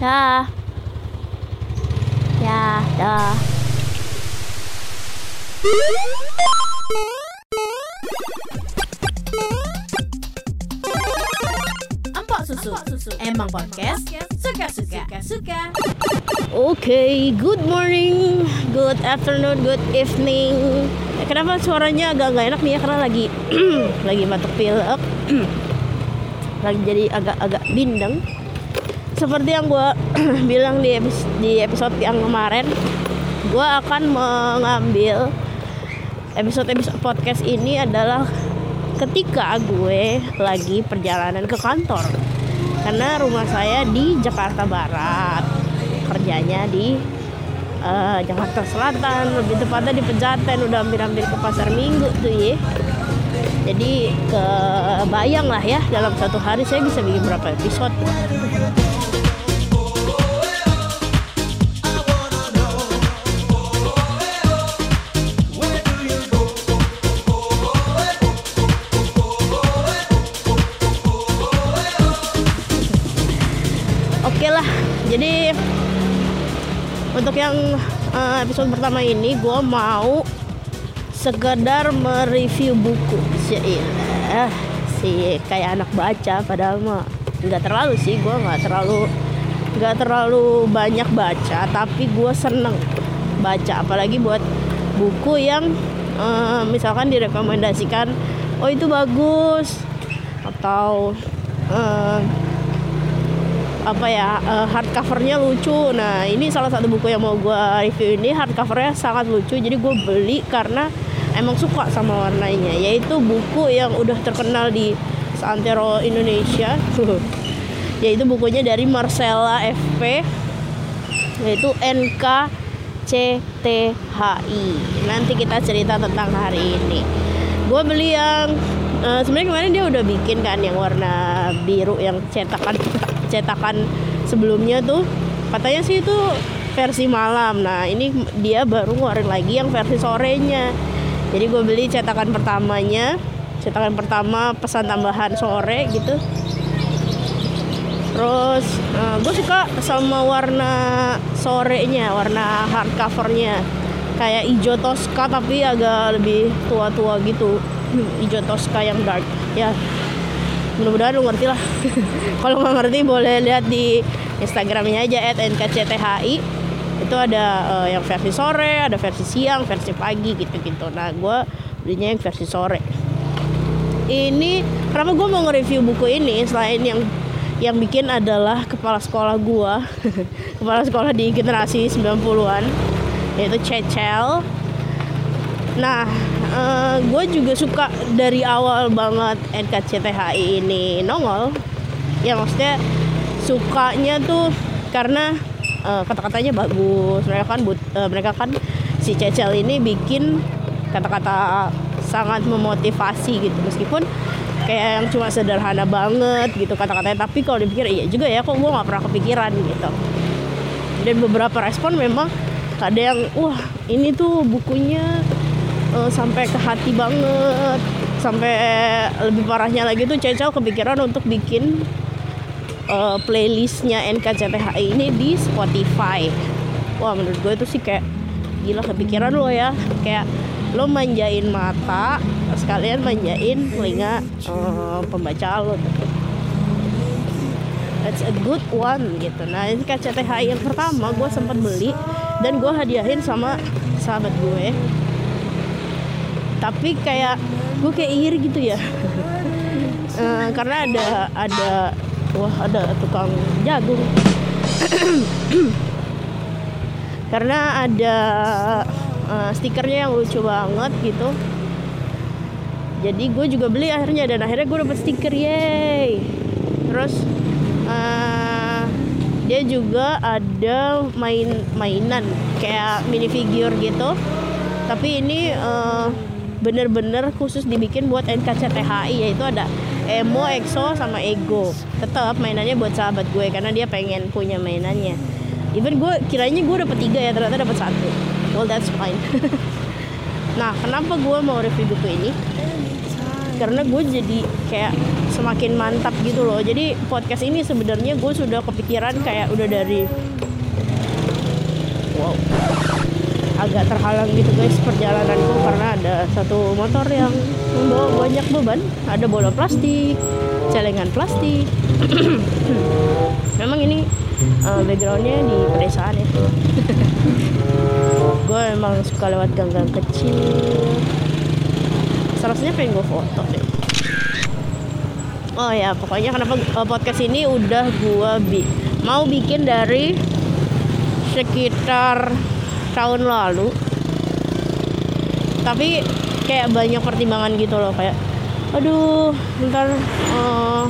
Dah. Ya, dah. Empok susu. Emang podcast suka-suka. Suka. Oke, good morning, good afternoon, good evening. Kenapa suaranya agak nggak enak nih ya? Karena lagi lagi batuk pilek, lagi jadi agak-agak bindeng. Seperti yang gue bilang di episode, di episode yang kemarin, gue akan mengambil episode-episode podcast ini adalah ketika gue lagi perjalanan ke kantor. Karena rumah saya di Jakarta Barat kerjanya di eh, Jakarta Selatan lebih tepatnya di Pejaten udah hampir-hampir ke pasar Minggu tuh ya jadi kebayang lah ya dalam satu hari saya bisa bikin berapa episode jadi untuk yang eh, episode pertama ini gue mau sekedar mereview buku. Sih si kayak anak baca padahal mah nggak terlalu sih gue nggak terlalu nggak terlalu banyak baca tapi gue seneng baca. Apalagi buat buku yang eh, misalkan direkomendasikan oh itu bagus atau eh, apa ya eh, hardcovernya lucu. Nah ini salah satu buku yang mau gue review ini hardcovernya sangat lucu. Jadi gue beli karena emang suka sama warnanya yaitu buku yang udah terkenal di Santero Indonesia. Yaitu bukunya dari Marcella FP yaitu NKCTHI nanti kita cerita tentang hari ini. Gue beli yang eh, sebenarnya kemarin dia udah bikin kan yang warna biru yang cetakan cetakan sebelumnya tuh katanya sih itu versi malam. Nah ini dia baru ngeluarin lagi yang versi sorenya. Jadi gue beli cetakan pertamanya cetakan pertama pesan tambahan sore gitu. Terus gue suka sama warna sorenya warna hardcovernya kayak hijau toska tapi agak lebih tua-tua gitu. Hijau toska yang dark. Ya mudah-mudahan lu ngerti lah. Kalau nggak ngerti boleh lihat di instagramnya aja @nkcthi itu ada eh, yang versi sore ada versi siang versi pagi gitu-gitu. Nah gue belinya yang versi sore. Ini kenapa gue mau nge-review buku ini? Selain yang yang bikin adalah kepala sekolah gue kepala sekolah di generasi 90-an yaitu Cecel. Nah gue juga suka dari awal banget NKCTHI ini nongol. Ya maksudnya sukanya tuh karena eh, kata-katanya bagus. Mereka kan but- eh, mereka kan si Cecel ini bikin kata-kata sangat memotivasi gitu. Meskipun kayak yang cuma sederhana banget gitu kata-katanya. Tapi kalau dipikir iya juga ya kok gue nggak pernah kepikiran gitu. Dan beberapa respon memang ada yang wah ini tuh bukunya eh, sampai ke hati banget sampai lebih parahnya lagi tuh Cecel kepikiran untuk bikin eh, playlistnya NKCTHI ini di Spotify wah menurut gue itu sih kayak gila kepikiran lo ya kayak lo manjain mata sekalian manjain telinga eh, pembaca lo That's a good one gitu. Nah ini KCTHI yang pertama gue sempat beli dan gue hadiahin sama sahabat gue. Tapi kayak gue kayak iri gitu ya. Eh, karena ada ada wah ada tukang jagung. karena ada eh, stikernya yang lucu banget gitu. Jadi gue juga beli akhirnya dan akhirnya gue dapet stiker yay. Terus eh, dia juga ada main mainan kayak minifigure gitu. Tapi ini eh, bener-bener khusus dibikin buat NKCTHI yaitu ada Emo, EXO sama Ego. Tetap mainannya buat sahabat gue karena dia pengen punya mainannya. Even gue kiranya gue dapet tiga ya ternyata dapet satu. Well that's fine. nah kenapa gue mau review buku ini? karena gue jadi kayak semakin mantap gitu loh jadi podcast ini sebenarnya gue sudah kepikiran kayak udah dari wow agak terhalang gitu guys perjalananku karena ada satu motor yang membawa banyak beban. Ada bola plastik celengan plastik. Memang ini uh, backgroundnya di pedesaan ya. Gue emang suka lewat gang-gang kecil. Seharusnya pengen gue foto deh. Oh ya pokoknya kenapa uh, podcast ini udah gue bi mau bikin dari sekitar tahun lalu. Tapi kayak banyak pertimbangan gitu loh kayak aduh ntar uh,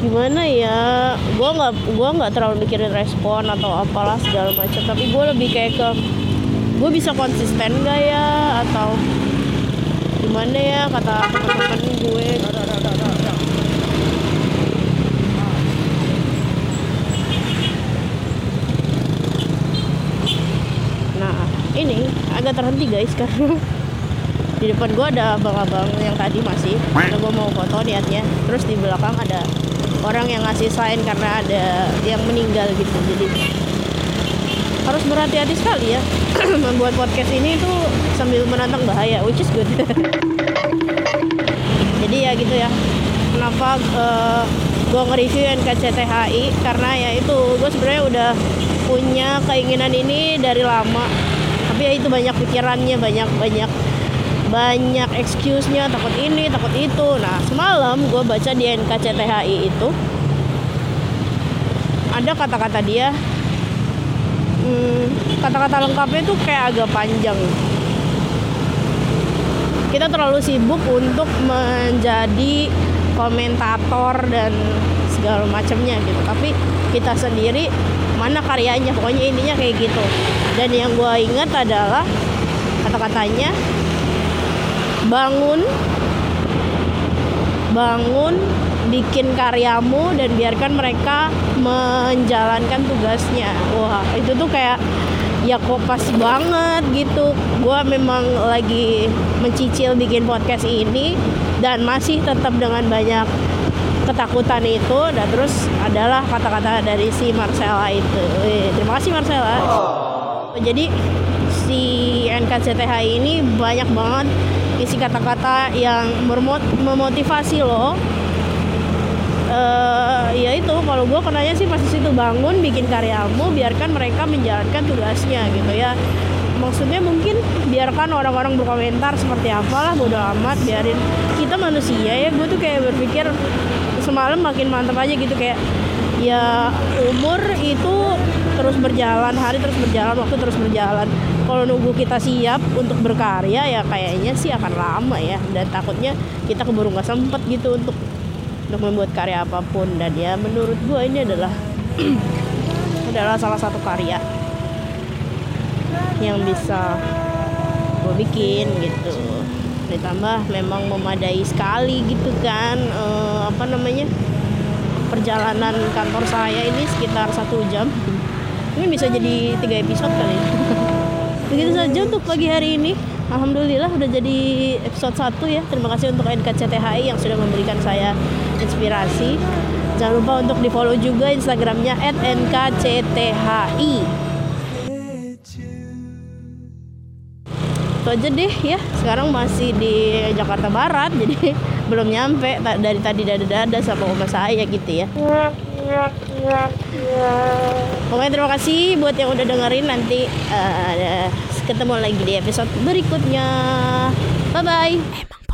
gimana ya? Gue nggak gua nggak terlalu mikirin respon atau apalah segala macam. Tapi gue lebih kayak ke gue bisa konsisten gak ya? Atau gimana ya? Kata teman-teman gue nah ini agak terhenti guys karena di depan gue ada abang-abang yang tadi masih. Karena gue mau foto niatnya. Terus di belakang ada orang yang ngasih sign karena ada yang meninggal gitu. Jadi harus berhati-hati sekali ya. Membuat podcast ini itu sambil menantang bahaya which is good. Jadi ya gitu ya. Kenapa uh, gue nge-review NKCTHI karena ya itu gue sebenarnya udah punya keinginan ini dari lama ya itu banyak pikirannya banyak banyak banyak excuse-nya. Takut ini takut itu. Nah semalam gue baca di NKCTHI itu ada kata-kata dia hmm, kata-kata lengkapnya tuh kayak agak panjang. Kita terlalu sibuk untuk menjadi komentator dan segala macamnya gitu. Tapi kita sendiri mana karyanya. Pokoknya intinya kayak gitu. Dan yang gue ingat adalah kata-katanya bangun bangun bikin karyamu dan biarkan mereka menjalankan tugasnya. Wah itu tuh kayak ya kok pas banget gitu. Gue memang lagi mencicil bikin podcast ini dan masih tetap dengan banyak ketakutan itu dan terus adalah kata-kata dari si Marcella itu. Wih, terima kasih Marcella. Jadi si NKCTH ini banyak banget isi kata-kata yang memotivasi lo uh, ya itu kalau gue kenanya sih pasti situ bangun bikin karyamu biarkan mereka menjalankan tugasnya gitu ya maksudnya mungkin biarkan orang-orang berkomentar seperti apalah bodo amat biarin. Kita manusia ya gue tuh kayak berpikir semalam makin mantap aja gitu kayak ya umur itu terus berjalan hari terus berjalan waktu terus berjalan. Kalau nunggu kita siap untuk berkarya ya kayaknya sih akan lama ya. Dan takutnya kita keburu nggak sempet gitu untuk untuk membuat karya apa pun. Dan ya menurut gue ini adalah adalah salah satu karya yang bisa gue bikin gitu. Ditambah memang memadai sekali gitu kan uh, apa namanya perjalanan kantor saya ini sekitar satu jam. Ini bisa jadi tiga episode kali begitu saja untuk pagi hari ini. Alhamdulillah udah jadi episode 1 ya. Terima kasih untuk NKCTHI yang sudah memberikan saya inspirasi. Jangan lupa untuk di follow juga Instagramnya at NKCTHI Itu aja deh ya Sekarang masih di Jakarta Barat Jadi belum nyampe Dari tadi dada-dada sama oma saya gitu ya Pokoknya terima kasih buat yang udah dengerin nanti uh, ketemu lagi di episode berikutnya. Bye bye.